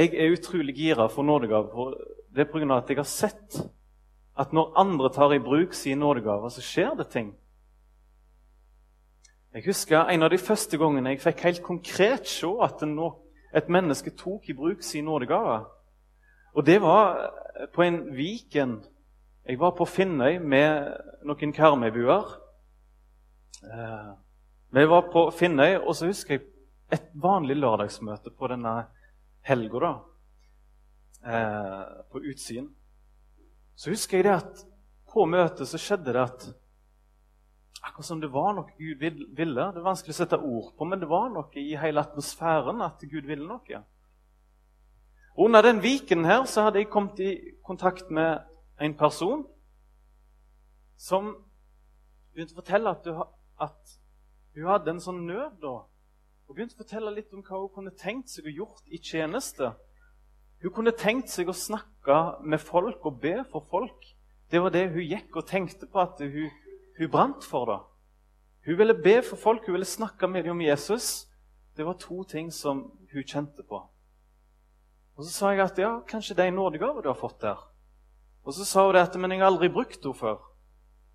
jeg er utrolig gira for nådegave. Det er pga. at jeg har sett at når andre tar i bruk sine nådegave, så skjer det ting. Jeg husker en av de første gangene jeg fikk helt konkret se at et menneske tok i bruk sin nådegave. Og det var på en Viken. Jeg var på Finnøy med noen karmøybuer. Eh, vi var på Finnøy, og så husker jeg et vanlig lørdagsmøte på denne helga, da. Eh, på utsiden. Så husker jeg det at på møtet så skjedde det at Akkurat som det var noe Gud ville. Det er vanskelig å sette ord på, men det var noe i hele atmosfæren at Gud ville noe. Under den viken her så hadde jeg kommet i kontakt med en person som begynte å fortelle at hun hadde en sånn nød. da, Og begynte å fortelle litt om hva hun kunne tenkt seg å gjort i tjeneste. Hun kunne tenkt seg å snakke med folk og be for folk. Det var det hun gikk og tenkte på at hun, hun brant for. da. Hun ville be for folk, hun ville snakke med dem om Jesus. Det var to ting som hun kjente på. Og Så sa jeg at ja, kanskje det er en nådegave du har fått der. Og så sa hun det at men jeg har aldri brukt henne før.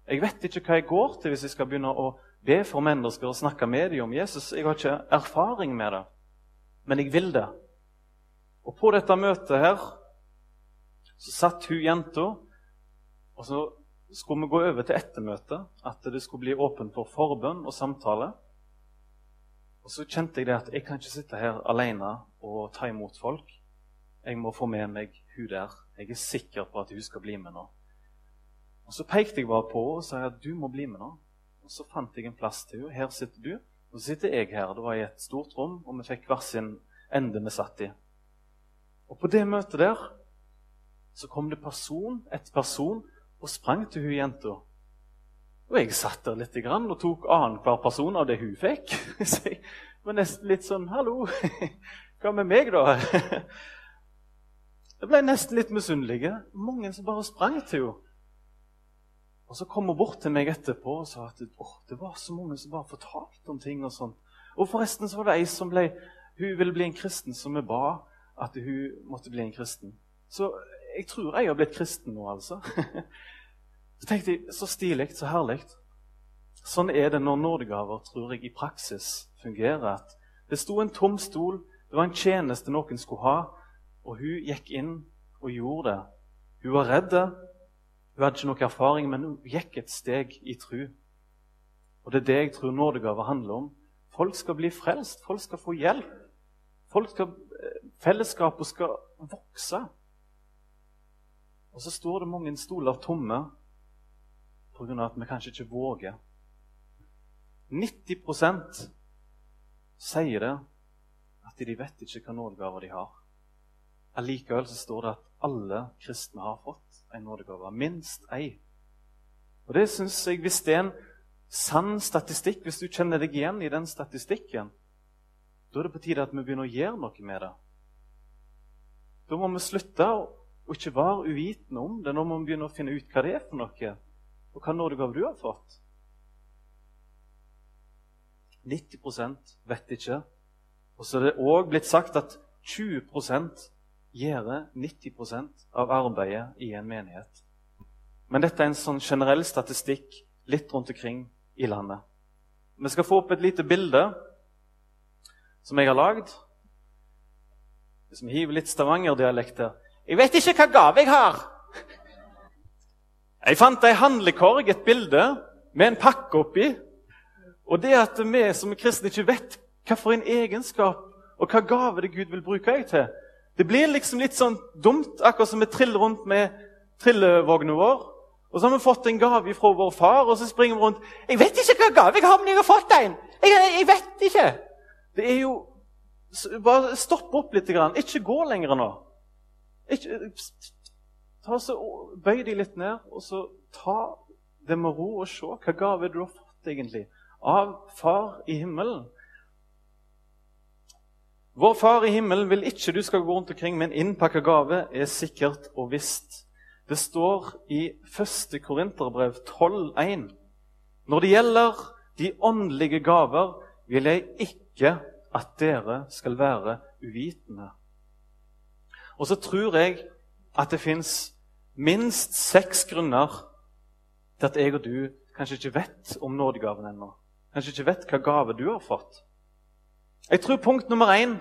Jeg vet ikke hva jeg går til hvis jeg skal begynne å be for mennesker og snakke med dem om Jesus. Jeg har ikke erfaring med det, men jeg vil det. Og på dette møtet her så satt hun jenta, og så skulle vi gå over til ettermøtet, at det skulle bli åpent for forbønn og samtale. Og så kjente jeg det at jeg kan ikke sitte her alene og ta imot folk. Jeg må få med meg hun der. Jeg er sikker på at hun skal bli med nå. Og Så pekte jeg bare på henne og sa at du må bli med nå. Og Så fant jeg en plass til henne. Her sitter du, og så sitter jeg her. Det var i et stort rom, og vi fikk hver sin ende vi satt i. Og På det møtet der så kom det person etter person og sprang til hun jenta. Og jeg satt der litt og tok annenhver person av det hun fikk. Så jeg var nesten litt sånn 'Hallo, hva med meg, da?' Jeg ble nesten litt misunnelig. Mange som bare sprang til henne. Og så kom hun bort til meg etterpå og sa at oh, det var så mange som bare fortalte om ting. Og sånn. Og forresten så var det ei som ble, hun ville bli en kristen, som vi ba at hun måtte bli en kristen. Så jeg tror jeg har blitt kristen nå, altså. Så tenkte jeg, Så stilig, så herlig. Sånn er det når nådegaver tror jeg, i praksis fungerer. at Det sto en tom stol, det var en tjeneste noen skulle ha, og hun gikk inn og gjorde det. Hun var redd, hun hadde ikke noe erfaring, men hun gikk et steg i tru. Og Det er det jeg tror nådegave handler om. Folk skal bli frelst, folk skal få hjelp. Folk skal, eh, Fellesskapet skal vokse. Og så står det mange stoler tomme pga. at vi kanskje ikke våger. 90 sier det at de vet ikke hva nådegaver de har. Allikevel så står det at alle kristne har fått en nådegave. Minst ei. Og det synes jeg, Hvis det er en sann statistikk, hvis du kjenner deg igjen i den statistikken, da er det på tide at vi begynner å gjøre noe med det. Da må vi slutte å ikke være uvitende om det. Nå må vi begynne å finne ut hva det er for noe, og hva nådegave du har fått. 90 vet ikke. Og så er det òg blitt sagt at 20 gjøre 90% av arbeidet i en menighet. Men dette er en sånn generell statistikk litt rundt omkring i landet. Vi skal få opp et lite bilde som jeg har lagd. Hvis vi hiver litt Stavanger-dialekt Jeg vet ikke hva gave jeg har! Jeg fant ei handlekorg, et bilde, med en pakke oppi. Og det at vi som er kristne ikke vet hva for en egenskap og hva gave det Gud vil bruke deg til, det blir liksom litt sånn dumt, akkurat som vi triller rundt med trillevogna vår. Og så har vi fått en gave fra vår far, og så springer vi rundt 'Jeg vet ikke hva gave jeg har, men jeg har fått en!' Jeg, jeg vet ikke! Det er jo Bare stopp opp litt. Grann. Ikke gå lenger nå. Ikke, ta så, Bøy deg litt ned, og så ta det med ro og se hva gave du har fått egentlig av Far i himmelen. Vår Far i himmelen vil ikke du skal gå rundt omkring med en innpakka gave, er sikkert og visst. Det står i 1. Korinterbrev 12,1.: Når det gjelder de åndelige gaver, vil jeg ikke at dere skal være uvitende. Og så tror jeg at det fins minst seks grunner til at jeg og du kanskje ikke vet om nådegaven ennå. Kanskje ikke vet hva gave du har fått. Jeg tror punkt nummer én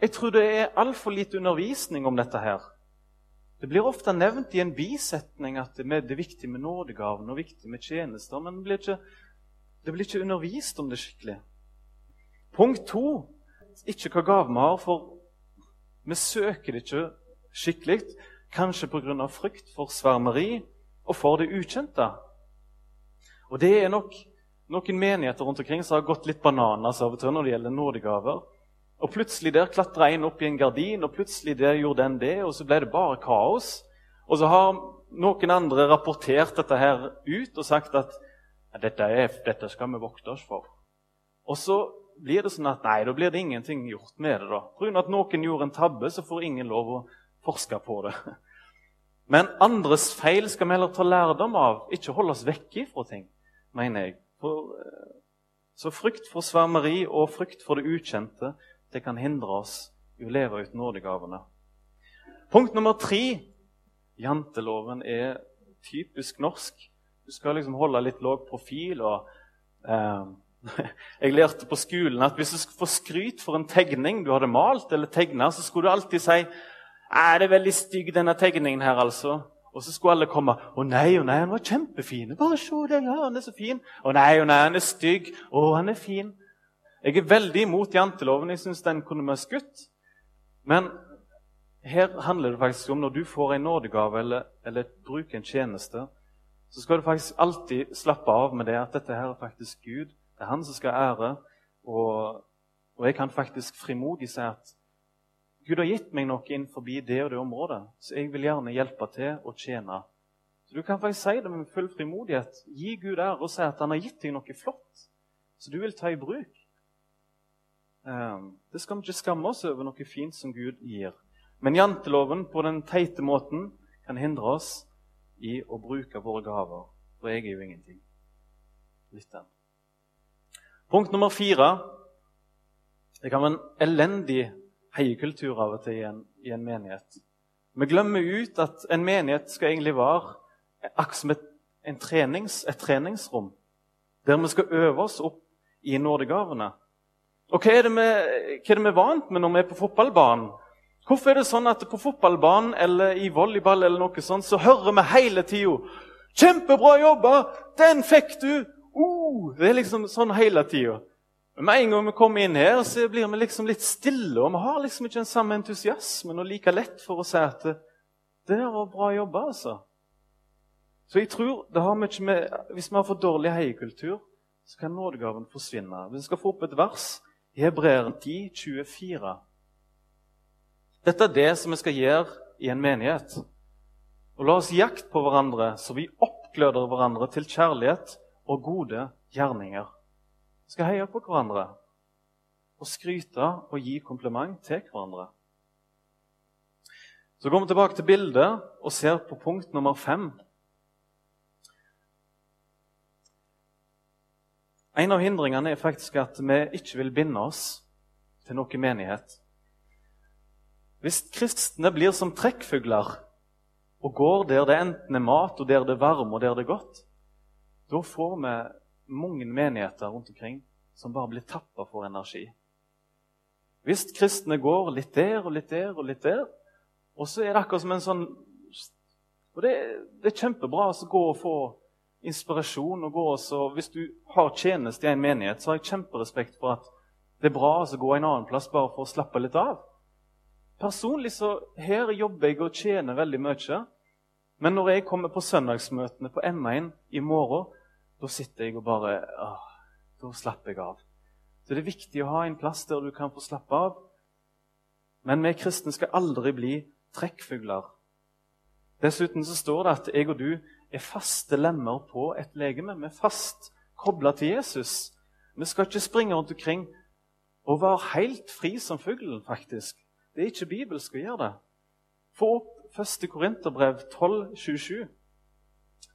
jeg tror det er altfor lite undervisning om dette her. Det blir ofte nevnt i en bisetning at det er viktig med nådegaven og viktig med tjenester, men det blir ikke, det blir ikke undervist om det skikkelig. Punkt to ikke hva gave vi har, for vi søker det ikke skikkelig. Kanskje pga. frykt for svermeri og for det ukjente. Og det er nok noen menigheter rundt omkring som har gått litt bananas av og til når det gjelder nådegaver. Og Plutselig der klatra en opp i en gardin, og plutselig der gjorde den det, og så ble det bare kaos. Og så har noen andre rapportert dette her ut og sagt at dette, er, dette skal vi vokte oss for. Og så blir det sånn at nei, da blir det ingenting gjort med det. da. Pga. at noen gjorde en tabbe, så får ingen lov å forske på det. Men andres feil skal vi heller ta lærdom av, ikke holde oss vekke fra ting, mener jeg. For, eh, så frykt for svermeri og frykt for det ukjente det kan hindre oss i å leve ut nådegavene. Punkt nummer tre janteloven er typisk norsk. Du skal liksom holde litt lav profil. og eh, Jeg lærte på skolen at hvis du skulle få skryt for en tegning du hadde malt, eller tegnet, så skulle du alltid si er det er veldig stygg, denne tegningen her, altså. Og så skulle alle komme. 'Å nei, å nei, han var kjempefin.' 'Bare se den ja, han er så fin.' 'Å nei, å nei, han er stygg.' 'Å, han er fin.' Jeg er veldig imot janteloven. Jeg syns den kunne vært skutt. Men her handler det faktisk om når du får en nådegave eller, eller bruker en tjeneste, så skal du faktisk alltid slappe av med det at dette her er faktisk Gud. Det er Han som skal ære. Og, og jeg kan faktisk frimodig si at Gud har gitt meg noe innenfor det og det området, så jeg vil gjerne hjelpe til å tjene. Så Du kan faktisk si det med full frimodighet. Gi Gud ære og si at han har gitt deg noe flott som du vil ta i bruk. Ehm, det skal vi ikke skamme oss over noe fint som Gud gir. Men janteloven på den teite måten kan hindre oss i å bruke våre gaver. For jeg er jo ingenting. Litt den. Punkt nummer fire. Det kan være en elendig heiekultur av og til i en, i en menighet. Vi glemmer ut at en menighet skal egentlig være akkurat som et, trenings, et treningsrom. Der vi skal øve oss opp i nådegavene. Og hva er, vi, hva er det vi er vant med når vi er på fotballbanen? Hvorfor er det sånn at på fotballbanen eller i volleyball eller noe sånt, så hører vi hele tida 'Kjempebra jobba! Den fikk du!' Uh, det er liksom sånn hele tida. Men med en gang vi kommer inn her, så blir vi liksom litt stille, og vi har liksom ikke den samme entusiasmen og like lett for å si at 'det der var bra jobba', altså. Så jeg tror det har mye med, Hvis vi har for dårlig heiekultur, så kan nådegaven forsvinne. Vi skal få opp et vers i Hebreeren 10, 24. Dette er det som vi skal gjøre i en menighet. Og La oss jakte på hverandre, så vi oppgløder hverandre til kjærlighet og gode gjerninger. Skal heie på hverandre og skryte og gi kompliment til hverandre. Så går vi tilbake til bildet og ser på punkt nummer fem. En av hindringene er faktisk at vi ikke vil binde oss til noe menighet. Hvis kristne blir som trekkfugler og går der det enten er mat, og der det er varme og der det er godt, da får vi mange menigheter rundt omkring som bare blir tappa for energi. Hvis kristne går litt der og litt der og litt der, og så er det akkurat som en sånn og Det, det er kjempebra å gå og få inspirasjon og gå også, Hvis du har tjeneste i en menighet, så har jeg kjemperespekt for at det er bra å gå en annen plass bare for å slappe litt av. Personlig så her jobber jeg og tjener veldig mye. Men når jeg kommer på søndagsmøtene på M1 i morgen, da sitter jeg og bare åh, Da slapper jeg av. Så det er viktig å ha en plass der du kan få slappe av. Men vi kristne skal aldri bli trekkfugler. Dessuten så står det at jeg og du er faste lemmer på et legeme. Vi er fast kobla til Jesus. Vi skal ikke springe rundt omkring og være helt fri som fuglen, faktisk. Det er ikke bibelsk å gjøre det. Få opp 1. Korinterbrev 12,27.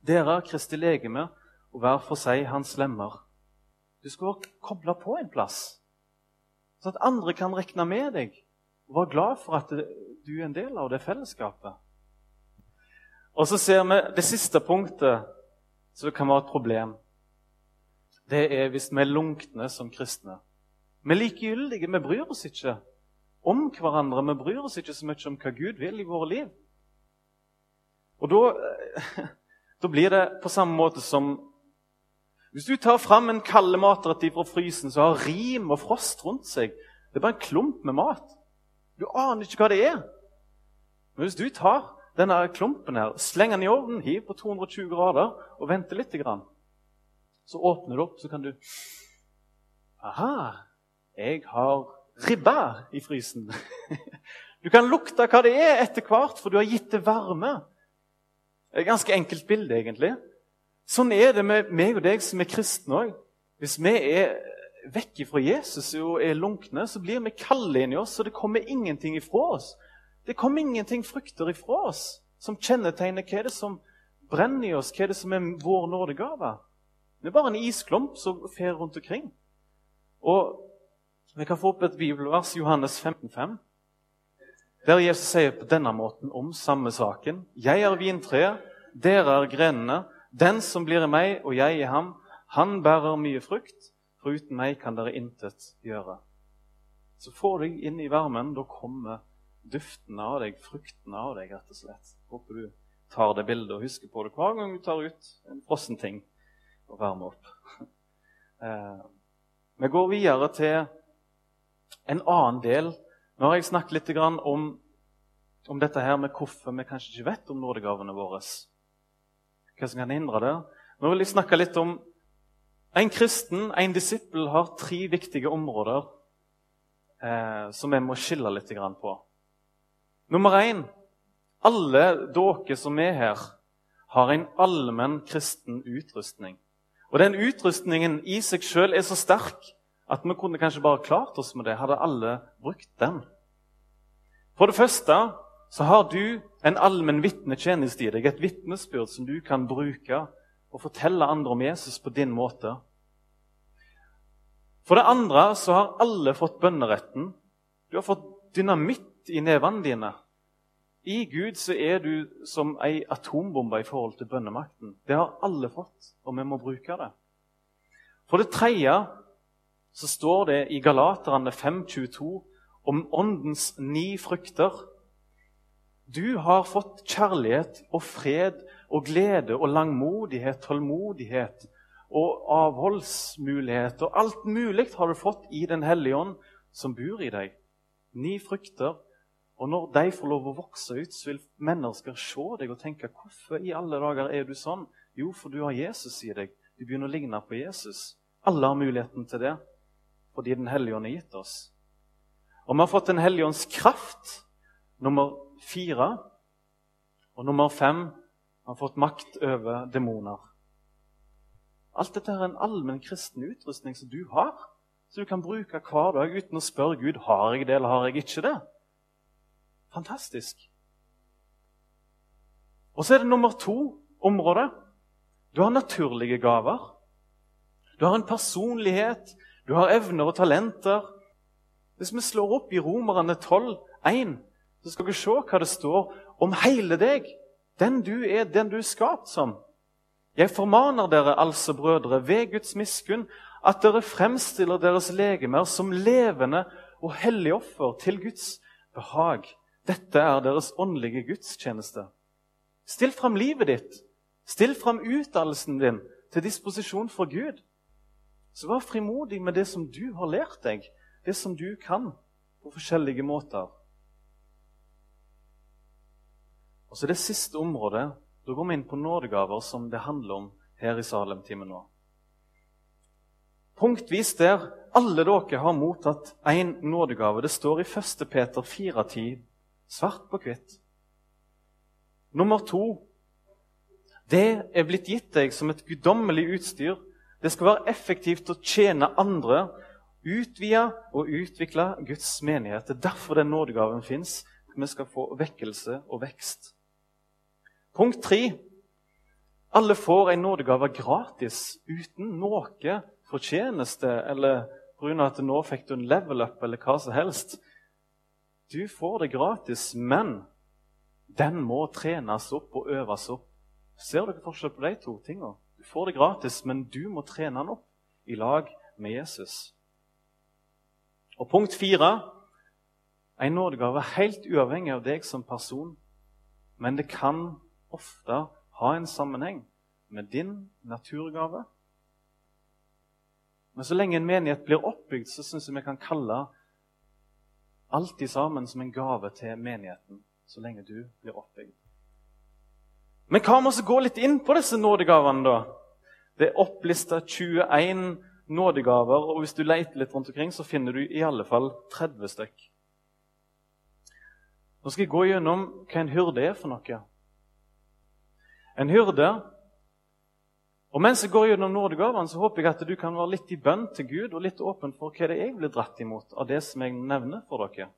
Dere er Kristi legeme og hver for seg hans lemmer. Du skal være kobla på en plass, så at andre kan regne med deg og være glad for at du er en del av det fellesskapet. Og så ser vi det siste punktet som kan være et problem. Det er hvis vi er lunkne som kristne. Vi er likegyldige. Vi bryr oss ikke om hverandre. Vi bryr oss ikke så mye om hva Gud vil i våre liv. Og da, da blir det på samme måte som Hvis du tar fram en kaldematrett fra frysen som har rim og frost rundt seg Det er bare en klump med mat. Du aner ikke hva det er. Men hvis du tar denne klumpen her, slenger den i ovnen, hiv på 220 grader og venter litt, så åpner du opp, så kan du Aha, jeg har ribba i frysen. Du kan lukte hva det er etter hvert, for du har gitt det varme. Det er et ganske enkelt bilde, egentlig. Sånn er det med meg og deg som er kristne òg. Hvis vi er vekk fra Jesus og er lunkne, så blir vi kalde inni oss, og det kommer ingenting ifra oss. Det kommer ingenting frukter ifra oss som kjennetegner hva er det som brenner i oss, hva er det som er vår nådegave. Det er bare en isklump som fer rundt omkring. Og Vi kan få opp et bibelvers, Johannes 15,5, der Jesus sier på denne måten om samme saken. Jeg er vintreet, dere er grenene. Den som blir i meg og jeg i ham, han bærer mye frukt. For uten meg kan dere intet gjøre. Så får deg inn i varmen. Da kommer duften av deg, frukten av deg, rett og slett. Håper du tar det bildet og husker på det hver gang du tar ut en frossen ting og varmer opp. Eh, vi går videre til en annen del. Nå har jeg snakket litt om, om dette her med hvorfor vi kanskje ikke vet om nådegavene våre. Hva som kan hindre det. Nå vil jeg snakke litt om en kristen, en disippel, har tre viktige områder eh, som vi må skille litt på. Nummer én alle dere som er her, har en allmenn kristen utrustning. Og den utrustningen i seg sjøl er så sterk at vi kunne kanskje bare klart oss med det, hadde alle brukt den. For det første så har du en allmenn vitnetjeneste i deg, et vitnesbyrd som du kan bruke og fortelle andre om Jesus på din måte. For det andre så har alle fått bønneretten. Du har fått dynamitt i nevene dine. I Gud så er du som ei atombombe i forhold til bønnemakten. Det har alle fått, og vi må bruke det. For det tredje så står det i Galaterne 5.22 om åndens ni frukter. Du har fått kjærlighet og fred og glede og langmodighet, tålmodighet og avholdsmulighet. Og alt mulig har du fått i Den hellige ånd som bor i deg. Ni frukter. Og når de får lov å vokse ut, så vil mennesker se deg og tenke hvorfor i alle dager er du sånn? Jo, for du har Jesus i deg. Du begynner å ligne på Jesus. Alle har muligheten til det fordi Den hellige ånd er gitt oss. Og vi har fått Den hellige ånds kraft, nummer fire. Og nummer fem har fått makt over demoner. Alt dette er en allmenn kristen utrustning som du har, som du kan bruke hver dag uten å spørre Gud har jeg det eller har jeg ikke det. Fantastisk. Og så er det nummer to område. Du har naturlige gaver. Du har en personlighet, du har evner og talenter. Hvis vi slår opp i Romerne 12, 1, så skal vi se hva det står om hele deg. Den du er, den du er skapt som. Jeg formaner dere altså, brødre, ved Guds miskunn, at dere fremstiller deres legemer som levende og hellige offer til Guds behag. Dette er deres åndelige gudstjeneste. Still fram livet ditt, still fram utdannelsen din til disposisjon for Gud. Så vær frimodig med det som du har lært deg, det som du kan, på forskjellige måter. Og så det siste området. Da går vi inn på nådegaver, som det handler om her i Salem-timen nå. Punktvis der alle dere har mottatt én nådegave. Det står i 1. Peter 4,10, svart på hvitt. Nummer to det er blitt gitt deg som et guddommelig utstyr det skal være effektivt å tjene andre, utvide og utvikle Guds menighet. Det er derfor den nådegaven fins. Vi skal få vekkelse og vekst. Punkt tre. Alle får en nådegave gratis, uten noe fortjeneste eller pga. at nå fikk du en level up eller hva som helst. Du får det gratis, men den må trenes opp og øves opp. Ser dere forskjell på de to tingene? Du får det gratis, men du må trene den opp i lag med Jesus. Og punkt fire en nådegave helt uavhengig av deg som person, men det kan ofte ha en sammenheng med din naturgave. Men så lenge en menighet blir oppbygd, så syns jeg vi kan kalle alt i sammen som en gave til menigheten. Så lenge du blir oppbygd. Men hva med å gå litt inn på disse nådegavene, da? Det er opplista 21 nådegaver, og hvis du leter litt rundt omkring, så finner du i alle fall 30 stykk. Nå skal jeg gå gjennom hva en hyrde er for noe. En hyrde Og mens jeg går gjennom nådegavene, så håper jeg at du kan være litt i bønn til Gud og litt åpen for hva det er jeg blir dratt imot av det som jeg nevner for dere.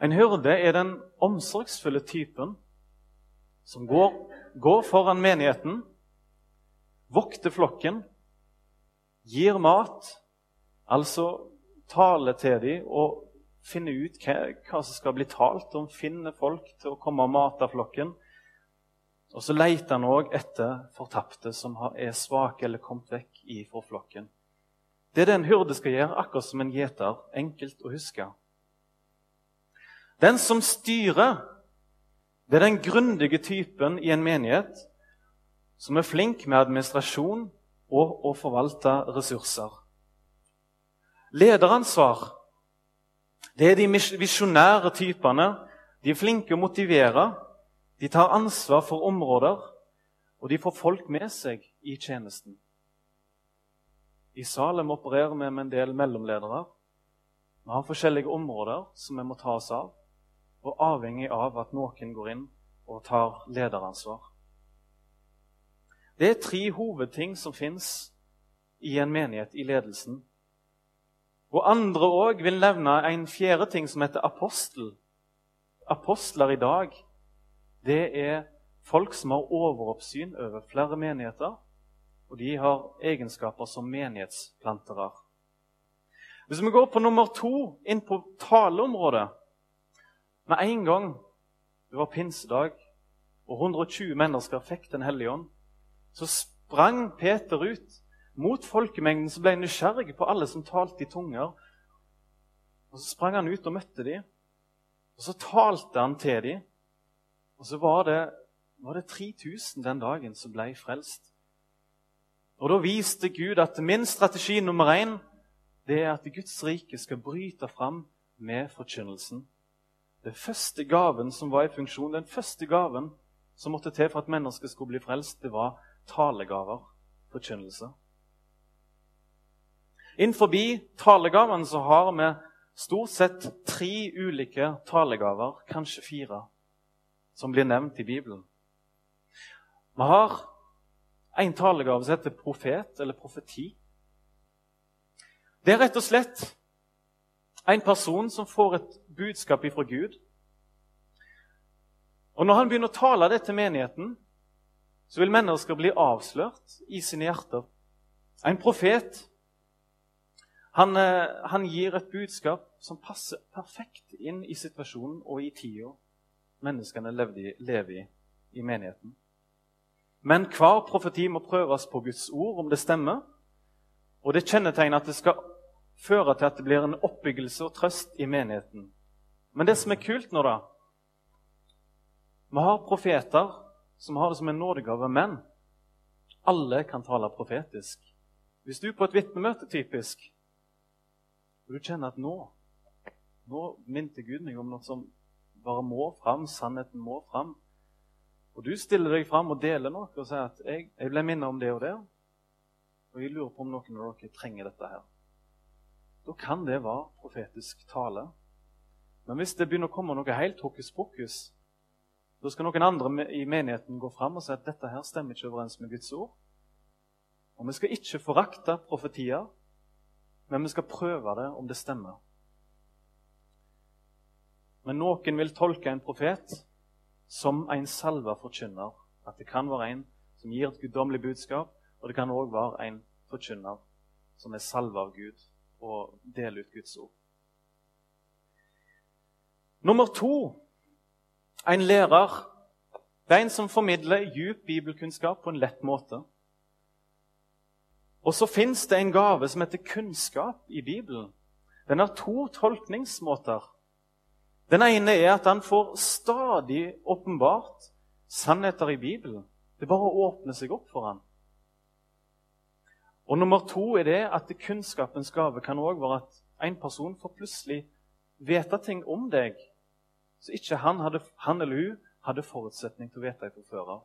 En hyrde er den omsorgsfulle typen som går, går foran menigheten, vokter flokken, gir mat, altså taler til dem og finner ut hva, hva, som skal bli talt om, finner folk til å komme og mate flokken. Og så leter han òg etter fortapte som er svake eller kommet vekk ifra flokken. Det er det en hyrde skal gjøre, akkurat som en gjeter. Enkelt å huske. Den som styrer, det er den grundige typen i en menighet som er flink med administrasjon og å forvalte ressurser. Lederansvar det er de visjonære typene. De er flinke å motivere. De tar ansvar for områder, og de får folk med seg i tjenesten. I Salem opererer vi med en del mellomledere. Vi har forskjellige områder som vi må ta oss av, og avhengig av at noen går inn og tar lederansvar. Det er tre hovedting som fins i en menighet i ledelsen og andre òg vil nevne en fjerde ting som heter apostel. Apostler i dag, det er folk som har overoppsyn over flere menigheter, og de har egenskaper som menighetsplantere. Hvis vi går på nummer to, inn på taleområdet Med en gang det var pinsedag og 120 mennesker fikk Den hellige ånd, så sprang Peter ut mot folkemengden som ble nysgjerrig på alle som talte i tunger. Og Så sprang han ut og møtte dem, og så talte han til dem. Og så var det, var det 3000 den dagen som ble frelst. Og Da viste Gud at min strategi nummer én det er at Guds rike skal bryte fram med forkynnelsen. Den første gaven som var i funksjon, den første gaven som måtte til for at mennesker skulle bli frelst, det var talegaver, forkynnelse. Innenfor talegaven så har vi stort sett tre ulike talegaver, kanskje fire, som blir nevnt i Bibelen. Vi har en talegave som heter profet, eller profeti. Det er rett og slett en person som får et budskap ifra Gud. Og Når han begynner å tale det til menigheten, så vil mennesker bli avslørt i sine hjerter. En profet han, eh, han, gir et budskap som passer perfekt inn i situasjonen og i tida menneskene lever i, lever i, i menigheten. Men hver profeti må prøves på Guds ord, om det stemmer. Og det kjennetegner at det skal føre til at det blir en oppbyggelse og trøst i menigheten. Men det som er kult nå, da Vi har profeter som har det som en nådegave, men alle kan tale profetisk. Hvis du på et vitnemøte typisk og du kjenner at nå nå minte Gud meg om noe som bare må fram. Sannheten må fram. Og du stiller deg fram og deler noe og sier at jeg, jeg ble minnet om det og det. Og jeg lurer på om noen av dere trenger dette her. Da kan det være profetisk tale. Men hvis det begynner å komme noe helt hokus pokus, da skal noen andre i menigheten gå fram og si at dette her stemmer ikke overens med Guds ord. Og vi skal ikke forakte profetier, men vi skal prøve det om det stemmer. Men noen vil tolke en profet som en salva forkynner. At det kan være en som gir et guddommelig budskap, og det kan òg være en forkynner som er salva av Gud og deler ut Guds ord. Nummer to en lærer. Det er en som formidler djup bibelkunnskap på en lett måte. Og så fins det en gave som heter kunnskap i Bibelen. Den har to tolkningsmåter. Den ene er at han får stadig åpenbart sannheter i Bibelen. Det er bare å åpne seg opp for han. Og nummer to er det at kunnskapens gave kan òg være at en person får plutselig vite ting om deg så ikke han, hadde, han eller hun hadde forutsetning til å vite fra før av.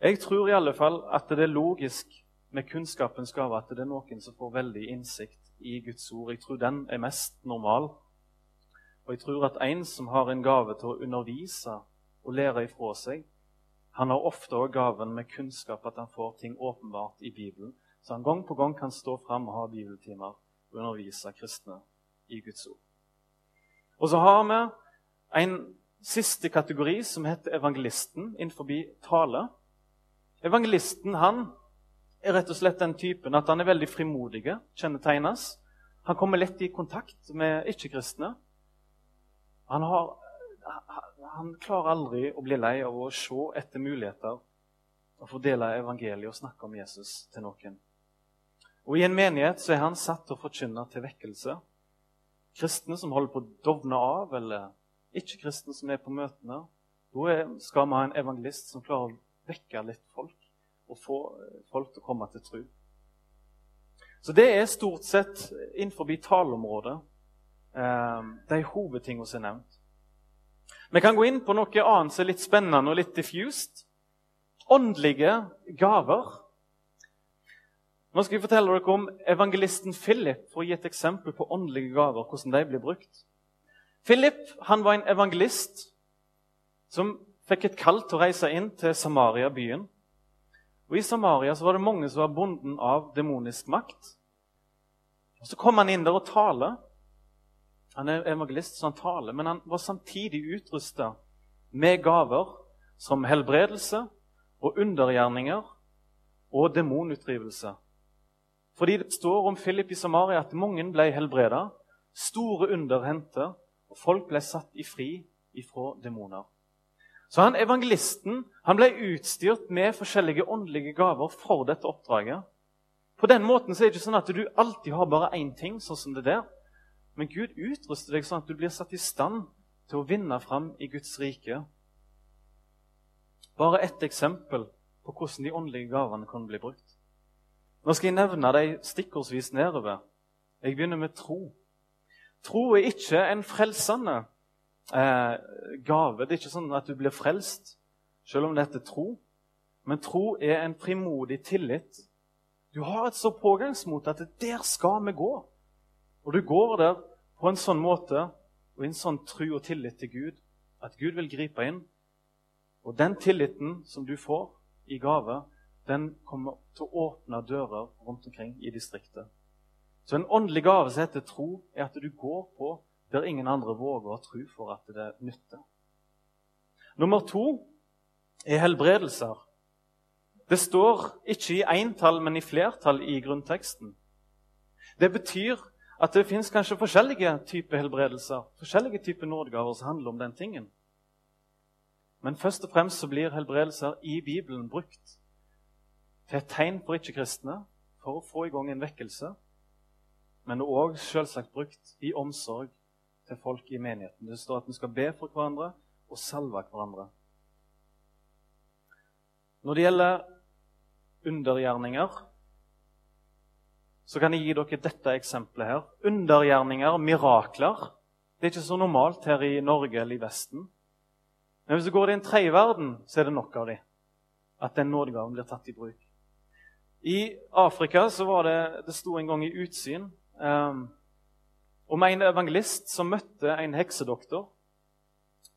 Jeg tror i alle fall at det er logisk med kunnskapens gave at det er noen som får veldig innsikt i Guds ord. Jeg tror den er mest normal. Og jeg tror at en som har en gave til å undervise og lære ifra seg, han har ofte òg gaven med kunnskap, at han får ting åpenbart i Bibelen. Så han gang på gang kan stå fram og ha bibeltimer og undervise kristne i Guds ord. Og så har vi en siste kategori som heter evangelisten innenfor tale. Evangelisten han er rett og slett den typen at han er veldig frimodig, kjennetegnes. Han kommer lett i kontakt med ikke-kristne. Han, han, klarer aldri å bli lei av å se etter muligheter og fordele evangeliet og snakke om Jesus til noen. Og I en menighet så er han satt til å forkynne til vekkelse. Kristne som holder på å dovne av, eller ikke-kristne som er på møtene. Da skal vi ha en evangelist som klarer å vekke litt folk og få folk til å komme til tro. Så det er stort sett innenfor taleområdet de hovedtingene som er nevnt. Vi kan gå inn på noe annet som er litt spennende og litt diffused. Åndelige gaver. Nå skal jeg fortelle dere om evangelisten Philip for å gi et eksempel på åndelige gaver. hvordan de blir brukt. Philip han var en evangelist som fikk et kall til å reise inn til Samaria, byen. Og I Samaria så var det mange som var bonden av demonisk makt. Og Så kom han inn der og taler. Han er evangelist, så han taler, men han var samtidig utrusta med gaver som helbredelse og undergjerninger og demonutdrivelse. Fordi det står om Philip i Samaria at mange ble helbreda, store under hendte, og folk ble satt i fri ifra demoner. Så han evangelisten han ble utstyrt med forskjellige åndelige gaver for dette oppdraget. På den måten så er det ikke sånn at du alltid har bare én ting, sånn som det der. Men Gud utruster deg sånn at du blir satt i stand til å vinne fram i Guds rike. Bare ett eksempel på hvordan de åndelige gavene kan bli brukt. Nå skal jeg nevne dem stikkordsvis nedover. Jeg begynner med tro. Tro er ikke en frelsende eh, gave. Det er ikke sånn at du blir frelst selv om det heter tro. Men tro er en frimodig tillit. Du har et så pågangsmot at der skal vi gå. Og du går der på en sånn måte og i en sånn tro og tillit til Gud at Gud vil gripe inn. Og den tilliten som du får i gave, den kommer til å åpne dører rundt omkring i distriktet. Så en åndelig gave som heter tro, er at du går på der ingen andre våger å tro for at det nytter. Nummer to er helbredelser. Det står ikke i entall, men i flertall i grunnteksten. Det betyr at det fins kanskje forskjellige typer helbredelser, forskjellige typer nådegaver som handler om den tingen. Men først og fremst så blir helbredelser i Bibelen brukt til et tegn for ikke-kristne for å få i gang en vekkelse, men òg selvsagt brukt i omsorg til folk i menigheten. Det står at vi skal be for hverandre og salve hverandre. Når det gjelder undergjerninger, så kan jeg gi dere dette eksempelet her. Undergjerninger, mirakler, det er ikke så normalt her i Norge eller i Vesten. Men hvis du går til en tredje verden, så er det nok av dem. At den nådegaven blir tatt i bruk. I Afrika så var det Det sto en gang i Utsyn um, om en evangelist som møtte en heksedoktor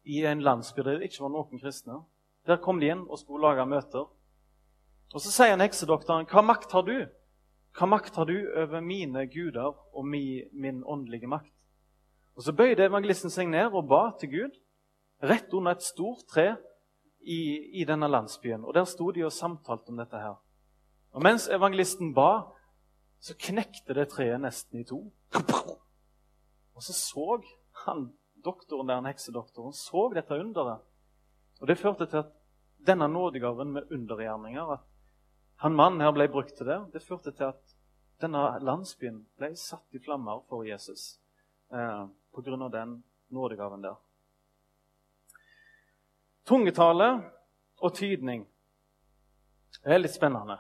i en landsby der det ikke var noen kristne. Der kom de inn og skulle lage møter. Og Så sier en heksedoktoren, 'Hva makt har du?' 'Hva makt har du over mine guder og min, min åndelige makt?' Og Så bøyde evangelisten seg ned og ba til Gud, rett under et stort tre i, i denne landsbyen. Og Der sto de og samtalte om dette her. Og mens evangelisten ba, så knekte det treet nesten i to. Og så så han doktoren der, han heksedoktoren så dette underet. Og Det førte til at denne nådegaven med undergjerninger, at han mannen her ble brukt til det, det førte til at denne landsbyen ble satt i flammer for Jesus eh, pga. den nådegaven der. Tungetale og tydning er litt spennende.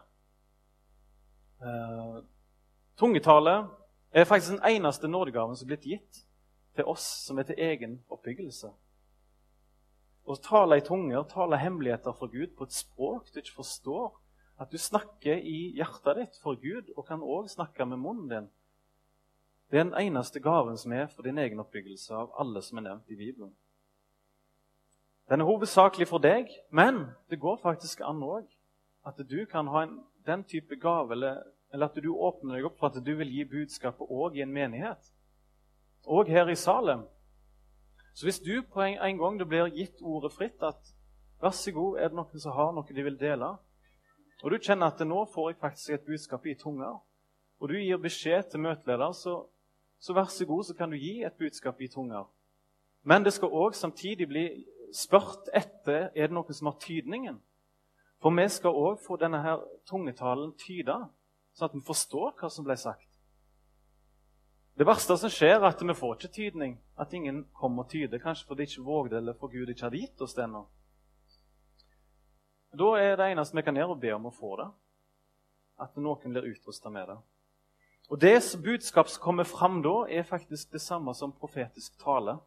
Eh, tungetale er faktisk den eneste nådegaven som er blitt gitt til oss som er til egen oppbyggelse. Å tale i tunger, tale hemmeligheter for Gud på et språk du ikke forstår, at du snakker i hjertet ditt for Gud og kan òg snakke med munnen din, det er den eneste gaven som er for din egen oppbyggelse av alle som er nevnt i Bibelen. Den er hovedsakelig for deg, men det går faktisk an òg at du kan ha en, den type gave, eller, eller, at du åpner deg opp for at du vil gi budskapet òg i en menighet. Og her i Salem. Så hvis du på en, en gang det blir gitt ordet fritt at vær så god, er det noen som har noe de vil dele, og du kjenner at nå får jeg faktisk et budskap i tunga, og du gir beskjed til møteleder, så, så vær så god, så kan du gi et budskap i tunga. Men det skal òg samtidig bli spurt etter er det noen som har tydningen. For vi skal òg få denne her tungetalen tyda, sånn at vi forstår hva som ble sagt. Det verste som skjer, er at vi får ikke tydning. At ingen kommer og tyder. Kanskje fordi de ikke vågde, eller for Gud ikke hadde gitt oss det ennå. Da er det eneste vi kan gjøre, å be om å få det. At noen blir utrusta med det. Og Det budskap som kommer fram da, er faktisk det samme som profetisk tale.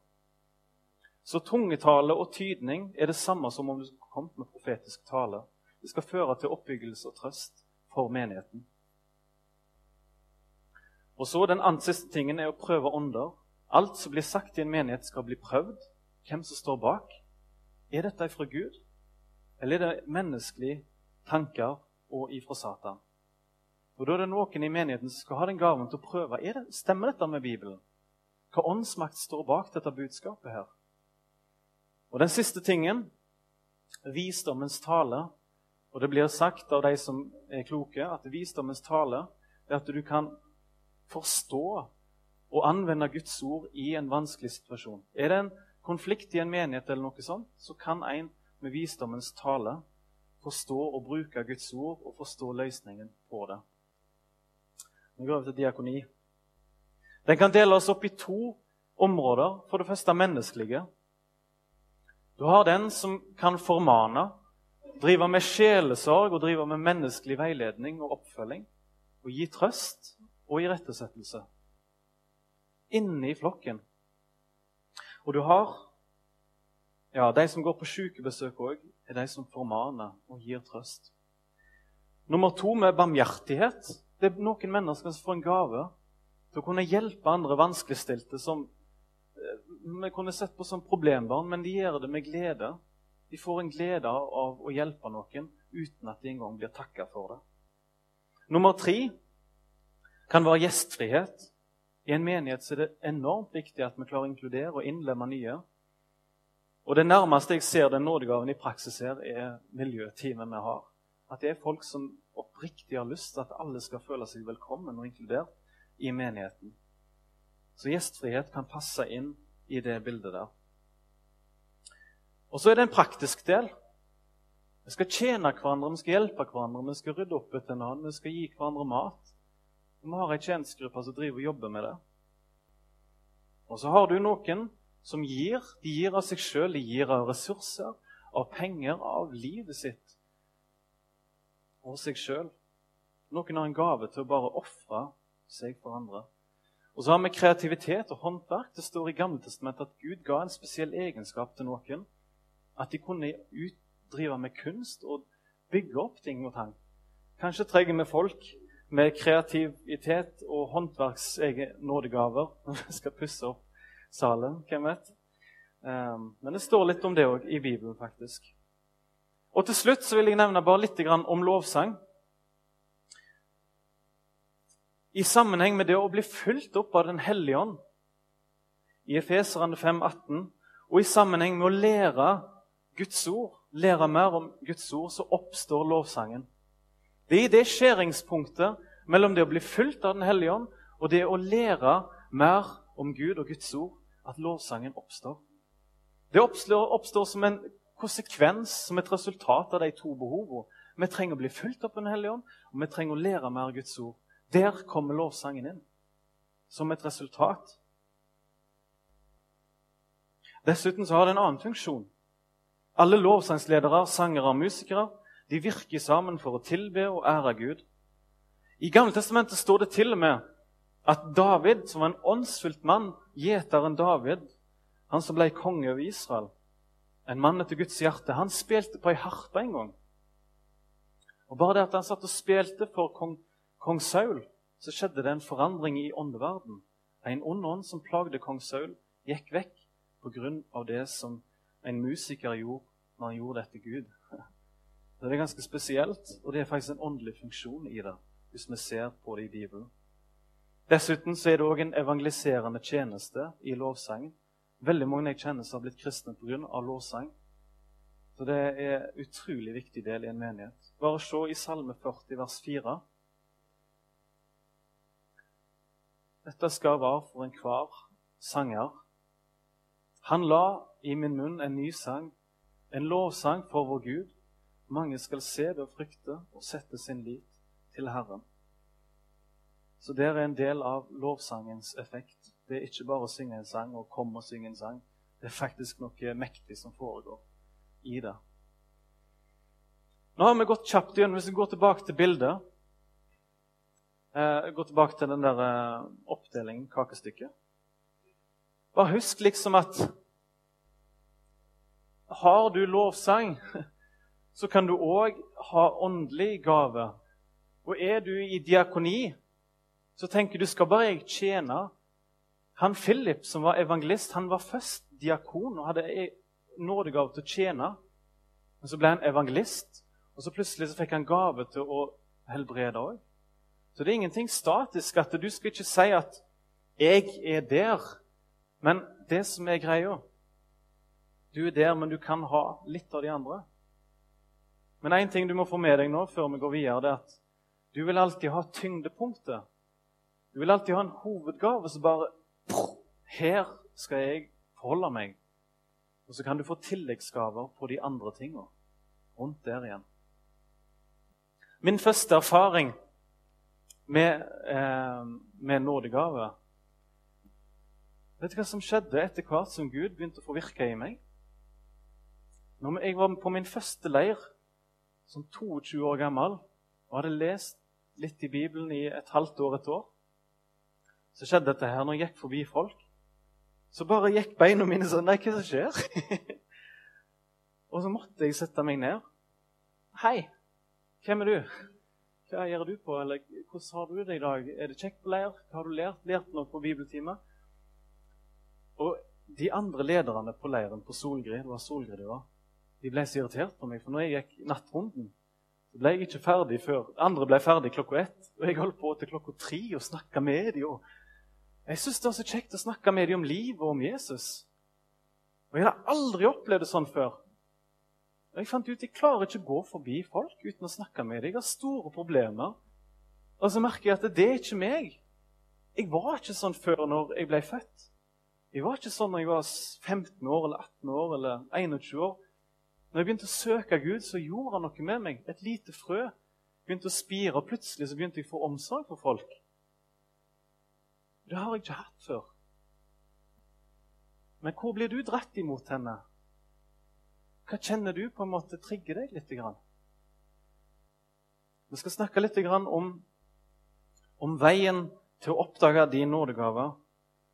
Så tungetale og tydning er det samme som om du skulle kommet med profetisk tale. Det skal føre til oppbyggelse og trøst for menigheten. Og så Den andre siste tingen er å prøve ånder. Alt som blir sagt i en menighet, skal bli prøvd. Hvem som står bak. Er dette fra Gud, eller er det menneskelige tanker og ifra Satan? Og Da er det noen i menigheten som skal ha den gaven til å prøve. Er det, Stemmer dette med Bibelen? Hva åndsmakt står bak dette budskapet her? Og Den siste tingen, visdommens tale. Og Det blir sagt av de som er kloke, at visdommens tale er at du kan forstå og anvende Guds ord i en vanskelig situasjon. Er det en konflikt i en menighet, eller noe sånt, så kan en med visdommens tale forstå og bruke Guds ord og forstå løsningen på det. Nå går vi til diakoni. Den kan deles opp i to områder. For det første menneskelige. Du har den som kan formane, drive med sjelesorg og drive med menneskelig veiledning og oppfølging. Og gi trøst og irettesettelse inne i flokken. Og du har ja, De som går på sykebesøk òg, er de som formaner og gir trøst. Nummer to med barmhjertighet. Det er noen mennesker som får en gave til å kunne hjelpe andre vanskeligstilte som eh, vi kunne sett på som problembarn, men de gjør det med glede. De får en glede av å hjelpe noen uten at de engang blir takka for det. Nummer tre kan være gjestfrihet. I en menighet er det enormt viktig at vi klarer å inkludere og innlemme nye. Og Det nærmeste jeg ser den nådegaven i praksis her, er miljøteamet vi har. At det er folk som oppriktig har lyst til at alle skal føle seg velkommen og inkludert i menigheten. Så gjestfrihet kan passe inn i det bildet der. Og så er det en praktisk del. Vi skal tjene hverandre, vi skal hjelpe hverandre, vi skal rydde opp etter hverandre, vi skal gi hverandre mat. Vi har ei tjenestegruppe som driver og jobber med det. Og så har du noen som gir. De gir av seg sjøl, de gir av ressurser, av penger, av livet sitt og seg sjøl. Noen har en gave til å bare ofre seg for andre. Og så har vi kreativitet og håndverk. Det står i Gammeltestamentet at Gud ga en spesiell egenskap til noen. At de kunne drive med kunst og bygge opp ting og tang. Kanskje trenger vi folk med kreativitet og håndverksnådegaver når vi skal pusse opp salen. Hvem vet? Men det står litt om det òg i Bibelen, faktisk. Og til slutt så vil jeg nevne bare litt om lovsang. I sammenheng med det å bli fulgt opp av Den hellige ånd i Efeserane 5,18, og i sammenheng med å lære Guds ord, lære mer om Guds ord, så oppstår lovsangen. Det er i det skjæringspunktet mellom det å bli fulgt av Den hellige ånd og det å lære mer om Gud og Guds ord at lovsangen oppstår. Det oppstår, oppstår som en konsekvens, som et resultat av de to behovene. Vi trenger å bli fulgt opp av Den hellige ånd, og vi trenger å lære mer av Guds ord. Der kommer lovsangen inn, som et resultat. Dessuten så har det en annen funksjon. Alle lovsangsledere, sangere og musikere de virker sammen for å tilbe og ære Gud. I Gamle testamentet står det til og med at David, som var en åndsfylt mann, gjeteren David, han som ble konge over Israel, en mann etter Guds hjerte, han spilte på ei harpe en gang. Og Bare det at han satt og spilte for kong, kong Saul, så skjedde det en forandring i åndeverden. En ond ånd som plagde kong Saul, gikk vekk pga. det som en musiker gjorde når han gjorde dette Gud. Det er ganske spesielt, og det er faktisk en åndelig funksjon i det. hvis vi ser på det i Bibelen. Dessuten så er det òg en evangeliserende tjeneste i lovsangen. Veldig mange jeg kjenner som har blitt kristne pga. lovsang. Så det er en utrolig viktig del i en menighet. Bare se i Salme 40, vers 4. Dette skal være for enhver sanger. Han la i min munn en ny sang, en lovsang for vår Gud. Mange skal se det og frykte og sette sin lit til Herren. Så det er en del av lovsangens effekt. Det er ikke bare å synge en sang og komme og synge en sang. Det er faktisk noe mektig som foregår i det. Nå har vi gått kjapt igjen. Hvis vi går tilbake til bildet eh, Går tilbake til den der eh, oppdelingen, kakestykket. Bare husk liksom at Har du lovsang, så kan du òg ha åndelig gave. Og er du i diakoni, så tenker du skal bare jeg tjene. Han Philip, som var evangelist, han var først diakon og hadde nådegave til å tjene. Men så ble han evangelist, og så plutselig så fikk han gave til å helbrede òg. Så det er ingenting statisk. at Du skal ikke si at 'jeg er der', men det som er greia Du er der, men du kan ha litt av de andre. Men én ting du må få med deg nå før vi går videre, det er at du vil alltid ha tyngdepunktet. Du vil alltid ha en hovedgave som bare Her skal jeg forholde meg. Og så kan du få tilleggsgaver på de andre tinga rundt der igjen. Min første erfaring med, eh, med nådegave Vet du hva som skjedde etter hvert som Gud begynte å få virke i meg? Når jeg var på min første leir som 22 år gammel og hadde lest litt i Bibelen i et halvt år, et år, så skjedde dette her når jeg gikk forbi folk. Så bare gikk beina mine sånn Nei, hva er det som skjer? og så måtte jeg sette meg ned. Hei, hvem er du? Hva gjør du på? Eller hvordan har du det i dag? Er det kjekt på leir? Hva har du lært? Lært noe på bibeltime? Og de andre lederne på leiren på Solgrid, det var Solgrid det var, de ble så irritert på meg, for når jeg gikk nattrunden, så ble jeg ikke ferdig før Andre ble ferdig klokka ett, og jeg holdt på til klokka tre og snakka med dem. Jeg syns det var så kjekt å snakke med dem om livet og om Jesus. Og Jeg hadde aldri opplevd det sånn før. Og Jeg fant ut jeg klarer ikke å gå forbi folk uten å snakke med dem. Jeg har store problemer. Og så merker jeg at det er ikke meg. Jeg var ikke sånn før når jeg ble født. Jeg var ikke sånn når jeg var 15 år eller 18 år eller 21 år. Når jeg begynte å søke Gud, så gjorde han noe med meg. Et lite frø begynte å spire, og plutselig så begynte jeg å få omsorg for folk. Det har jeg ikke hatt før. Men hvor blir du dratt imot henne? Hva kjenner du på en måte trigger deg litt? Vi skal snakke litt om, om veien til å oppdage din nådegave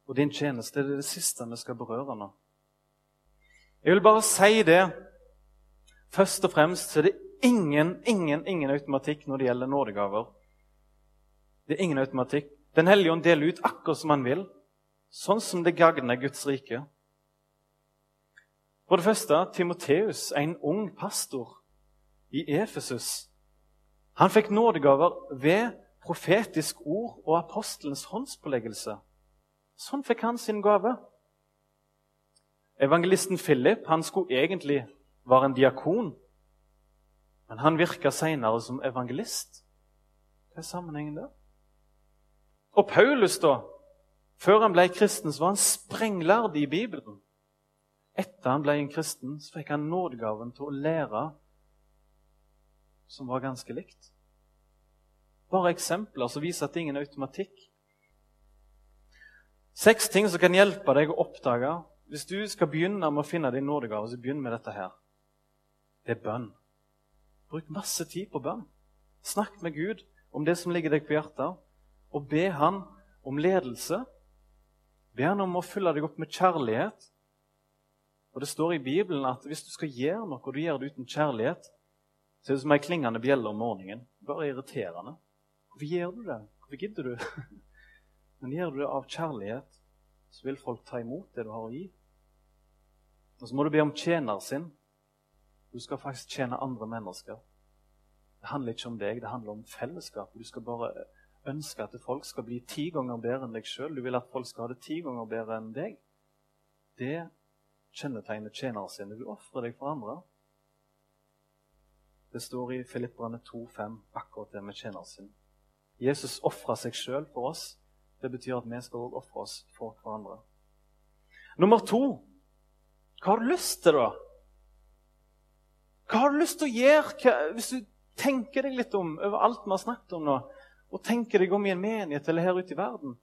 og din tjeneste. Det er det siste vi skal berøre nå. Jeg vil bare si det. Først og fremst så er det ingen, ingen, ingen automatikk når det gjelder nådegaver. Det er ingen automatikk. Den hellige ånd deler ut akkurat som han vil, sånn som det gagner Guds rike. For det første, Timoteus, en ung pastor i Efesus. Han fikk nådegaver ved profetisk ord og apostelens håndspåleggelse. Sånn fikk han sin gave. Evangelisten Philip han skulle egentlig være en diakon, men han virka seinere som evangelist. Hva er sammenhengen der? Og Paulus, da? Før han ble kristen, så var han sprenglærd i Bibelen. Etter han ble en kristen, så fikk han nådegaven til å lære som var ganske likt. Bare eksempler som viser at det er ingen automatikk. Seks ting som kan hjelpe deg å oppdage. Hvis du skal begynne med å finne din nådegave, så begynn med dette her. Det er bønn. Bruk masse tid på bønn. Snakk med Gud om det som ligger deg på hjertet, og be Han om ledelse. Be Han om å fylle deg opp med kjærlighet. Og Det står i Bibelen at hvis du skal gjøre noe, og du gjør det uten kjærlighet, så er det som ei klingende bjelle om morgenen. Bare irriterende. Hvorfor gjør du det? Hvorfor gidder du? Men gjør du det av kjærlighet, så vil folk ta imot det du har å gi. Og så må du be om tjener sin. Du skal faktisk tjene andre mennesker. Det handler ikke om deg, det handler om fellesskap. Du skal bare ønske at folk skal bli ti ganger bedre enn deg sjøl. Du vil at folk skal ha det ti ganger bedre enn deg. Det kjennetegner tjenere sine. Du ofrer deg for andre. Det står i Filipperne 2,5 akkurat det med tjeneren sin. Jesus ofra seg sjøl for oss. Det betyr at vi skal også ofre oss for hverandre. Nummer to hva har du lyst til, da? Hva har du lyst til å gjøre hva, hvis du tenker deg litt om over alt vi har snakket om nå, og tenker deg om i en menighet eller her ute i verden?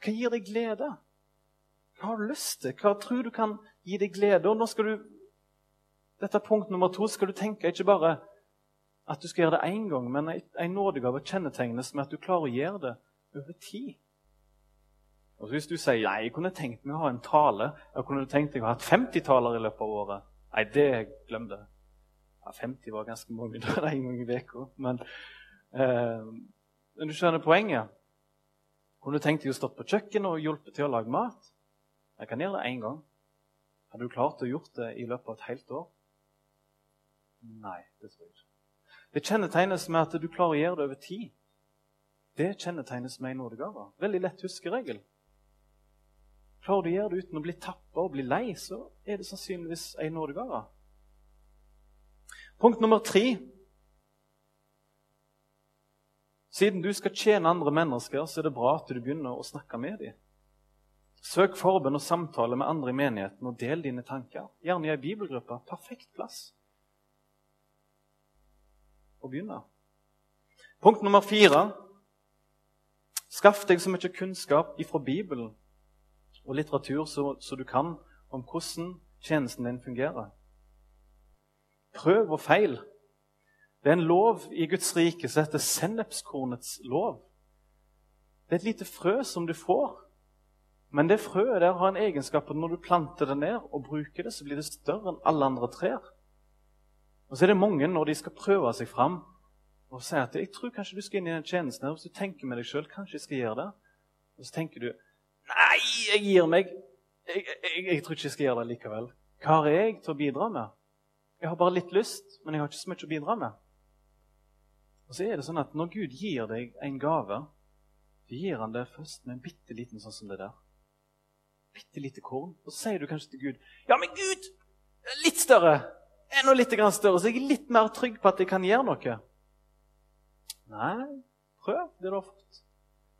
Hva gir deg glede? Hva har du lyst til? Hva tror du kan gi deg glede? Og nå skal du, dette er punkt nummer to skal du tenke ikke bare at du skal gjøre det én gang, men en nådegave kjennetegnes med at du klarer å gjøre det over tid. Og Hvis du sier nei, jeg kunne tenkt meg å ha en tale, jeg kunne tenkt meg å ha hatt 50 taler i løpet av året Nei, det glem det. Ja, 50 var ganske mange. En gang i uka. Men, eh, men du skjønner poenget. Kunne du tenkt deg å stå på kjøkkenet og hjulpet til å lage mat? Jeg kan gjøre det én gang. Hadde du klart å gjort det i løpet av et helt år? Nei, det tror jeg ikke. Det kjennetegnes med at du klarer å gjøre det over tid. Det kjennetegnes med en nådegave. Veldig lett huskeregel. Klarer du å gjøre det uten å bli tappa og bli lei, så er det sannsynligvis en nådegave. Punkt nummer tre. Siden du skal tjene andre mennesker, så er det bra at du begynner å snakke med dem. Søk forbønn og samtale med andre i menigheten og del dine tanker. Gjerne i ei bibelgruppe. Perfekt plass å begynne. Punkt nummer fire. Skaff deg så mye kunnskap fra Bibelen og litteratur så, så, du kan om hvordan tjenesten din fungerer. Prøv og feil. Det er en lov i Guds rike som heter sennepskornets lov. Det er et lite frø som du får. Men det frøet der har en egenskap at når du planter det ned og bruker det, så blir det større enn alle andre trær. Og så er det mange når de skal prøve seg fram og sier at 'jeg tror kanskje du skal inn i den tjenesten', her, og så tenker med deg sjøl 'kanskje jeg skal gjøre det', og så tenker du 'nei, jeg gir meg'. Jeg, jeg, jeg, tror ikke jeg skal gjøre det likevel. Hva har jeg til å bidra med? Jeg har bare litt lyst, men jeg har ikke så mye å bidra med. Og så er det sånn at Når Gud gir deg en gave, så gir han det først med en bitte liten sånn som det der. Bitte lite korn. Og så sier du kanskje til Gud 'Ja, men Gud, litt større!' enda litt større, så jeg er litt mer trygg på at jeg kan gjøre noe. Nei, prøv det du har fått.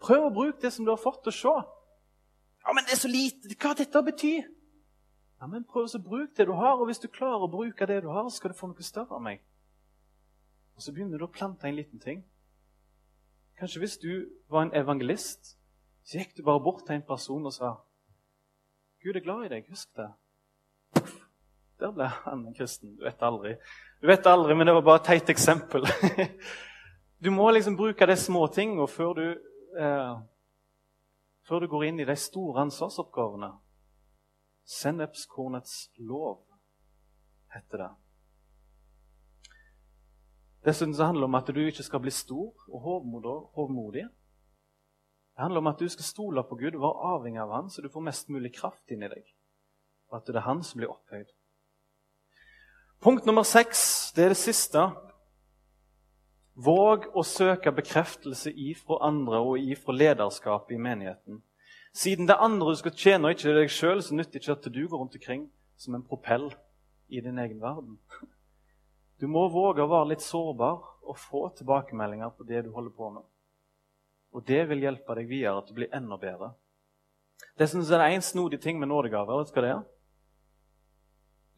Prøv å bruke det som du har fått, og se. Ja, men det er så lite. Hva dette betyr? Ja, men Prøv å bruke det du har, og hvis du klarer å bruke det du har, skal du få noe større av meg. Og Så begynner du å plante en liten ting. Kanskje hvis du var en evangelist, så gikk du bare bort til en person og sa Gud er glad i deg, husk det. Der ble han en kristen. Du vet aldri. Du vet aldri, men det var bare et teit eksempel. Du må liksom bruke de små tingene før du, eh, før du går inn i de store ansvarsoppgavene. Sennepskornets lov heter det. Dessuten så handler det om at du ikke skal bli stor og hovmodig. Det handler om at du skal stole på Gud og være avhengig av Han, så du får mest mulig kraft inni deg. Og at det er Han som blir opphøyd. Punkt nummer seks, det er det siste. Våg å søke bekreftelse ifra andre og ifra lederskapet i menigheten. Siden det andre du skal tjene, og ikke deg sjøl, så nytter ikke at du går rundt omkring som en propell i din egen verden. Du må våge å være litt sårbar og få tilbakemeldinger på det du holder på med. Og det vil hjelpe deg videre til å bli enda bedre. Det synes jeg er en snodig ting med nådegaver. Vet du hva det er?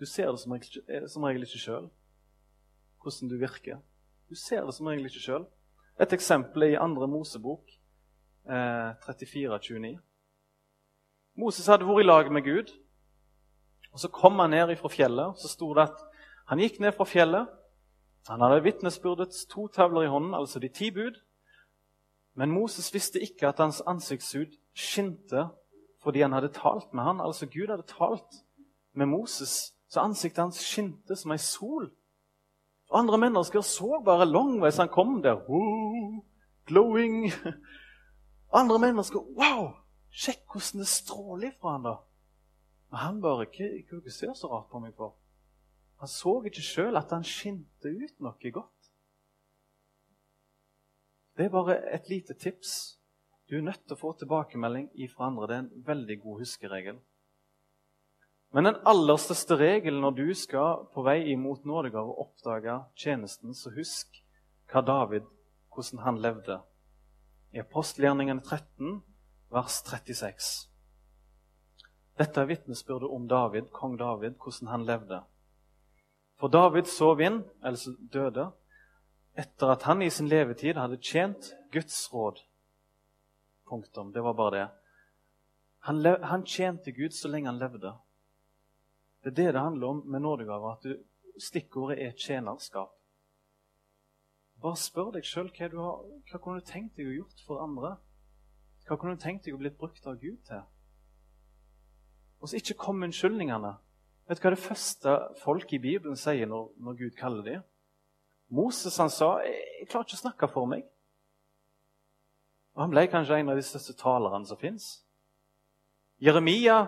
Du ser det som regel, eh, som regel ikke sjøl, hvordan du virker. Du ser det som regel ikke sjøl. Et eksempel er i andre Mosebok eh, 34-29. Moses hadde vært i lag med Gud. og Så kom han ned fra fjellet. Så sto det at han gikk ned fra fjellet. Han hadde vitnesbyrdets to tavler i hånden, altså de ti bud. Men Moses visste ikke at hans ansiktshud skinte fordi han hadde talt med han. Altså Gud hadde talt med Moses, så ansiktet hans skinte som ei sol. Andre mennesker så bare langveis han kom der. Wow, glowing. Andre mennesker Wow! Sjekk hvordan det stråler fra han da. Men han bare Hva ser så rart på meg for? Han så ikke sjøl at han skinte ut noe godt. Det er bare et lite tips. Du er nødt til å få tilbakemelding fra andre. Det er en veldig god huskeregel. Men den aller største regelen når du skal på vei imot nådegave og oppdage tjenesten, så husk hva David, hvordan han levde. I apostelgjerningene 13, vers 36. Dette er vitnesbyrdet om David, kong David, hvordan han levde. For David sov inn, altså døde, etter at han i sin levetid hadde tjent Guds råd. Punktum. Det var bare det. Han, han, tjente Gud så lenge han levde. Det er det det handler om med nådegaver. at du, Stikkordet er tjenerskap. Bare spør deg sjøl hva, har, hva kunne du tenkt deg å gjort for andre. Hva kunne du tenkt deg å blitt brukt av Gud til? Og så ikke kom unnskyldningene. Vet du hva det første folk i Bibelen sier når, når Gud kaller dem? Moses han sa 'Jeg klarer ikke å snakke for meg'. Og Han ble kanskje en av de største talerne som fins. Jeremia,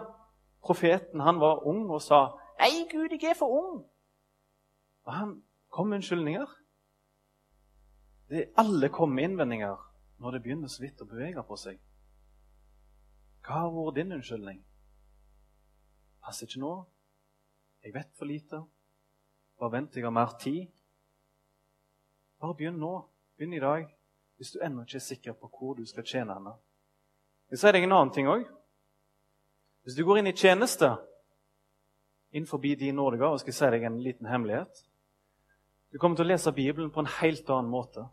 profeten, han var ung og sa 'Nei, Gud, jeg er for ung'. Og han kom med unnskyldninger. Det, alle kommer med innvendinger når det begynner så vidt å bevege på seg. Hva har vært din unnskyldning? Passer ikke nå. Jeg vet for lite. Bare vent, jeg har mer tid. Bare begynn nå. Begynn i dag. Hvis du ennå ikke er sikker på hvor du skal tjene henne. Jeg sier deg en annen ting òg. Hvis du går inn i tjeneste innenfor din nådegave, skal jeg si deg en liten hemmelighet. Du kommer til å lese Bibelen på en helt annen måte.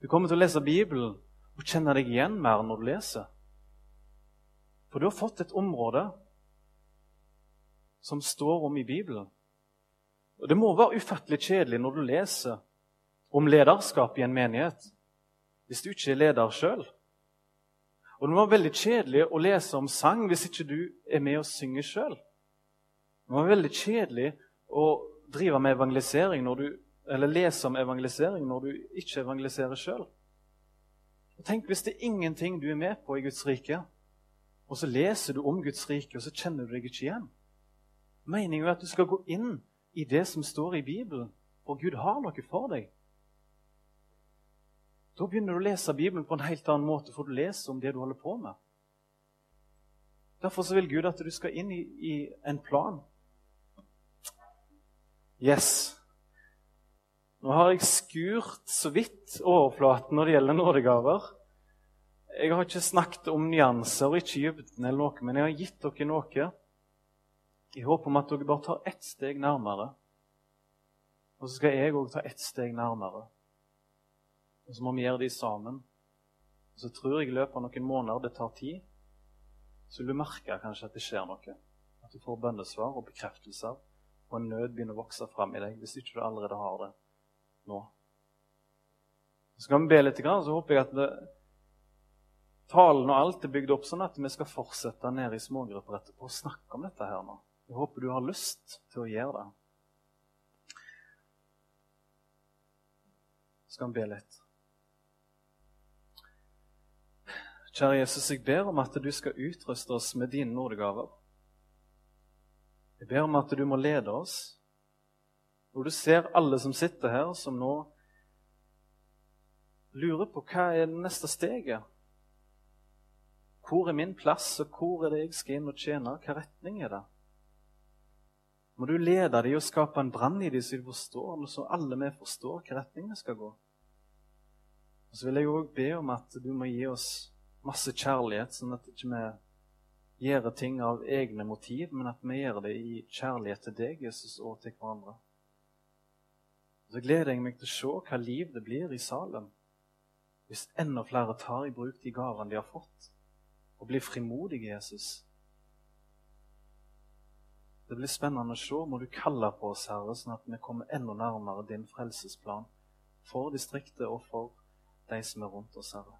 Du kommer til å lese Bibelen og kjenne deg igjen mer når du leser. For du har fått et område som står om i Bibelen. Og Det må være ufattelig kjedelig når du leser om lederskap i en menighet hvis du ikke er leder sjøl. Og det må være veldig kjedelig å lese om sang hvis ikke du er med og synger sjøl. Det må være veldig kjedelig å drive med evangelisering når du, eller lese om evangelisering når du ikke evangeliserer sjøl. Tenk hvis det er ingenting du er med på i Guds rike, og så leser du om Guds rike, og så kjenner du deg ikke igjen. Meningen er at du skal gå inn i det som står i Bibelen, for Gud har noe for deg. Da begynner du å lese Bibelen på en helt annen måte, for du leser om det du holder på med. Derfor vil Gud at du skal inn i, i en plan. Yes. Nå har jeg skurt så vidt overflaten når det gjelder nådegaver. Jeg har ikke snakket om nyanser og ikke dybden, eller noe, men jeg har gitt dere noe i håp om at dere bare tar ett steg nærmere. Og så skal jeg òg ta ett steg nærmere. Og så må vi gjøre de sammen. Og så tror jeg i løpet av noen måneder, det tar tid, så vil du merke kanskje at det skjer noe. At du får bønnesvar og bekreftelser, og en nød begynner å vokse fram i deg hvis ikke du allerede har det nå. Så skal vi be litt, så håper jeg at det, talen og alt er bygd opp sånn at vi skal fortsette ned i smågrupper etterpå og snakke om dette her nå. Jeg håper du har lyst til å gjøre det. Skal vi be litt. Kjære Jesus, jeg ber om at du skal utruste oss med dine nådegaver. Jeg ber om at du må lede oss. Og du ser alle som sitter her, som nå lurer på hva er det neste steget. Hvor er min plass, og hvor er det jeg skal inn og tjene? Hva retning er det? Må du lede dem og skape en brann i dem, så de forstår, så alle vi forstår hvilken retning vi skal gå. Og Så vil jeg òg be om at du må gi oss masse kjærlighet, sånn at ikke vi gjør ting av egne motiv, men at vi gjør det i kjærlighet til deg, Jesus, og til hverandre. Så gleder jeg meg til å se hva liv det blir i Salem hvis enda flere tar i bruk de gavene de har fått, og blir frimodige, Jesus. Det blir spennende å se. Må du kalle på oss, Herre, sånn at vi kommer enda nærmere din frelsesplan for distriktet og for de som er rundt oss, Herre.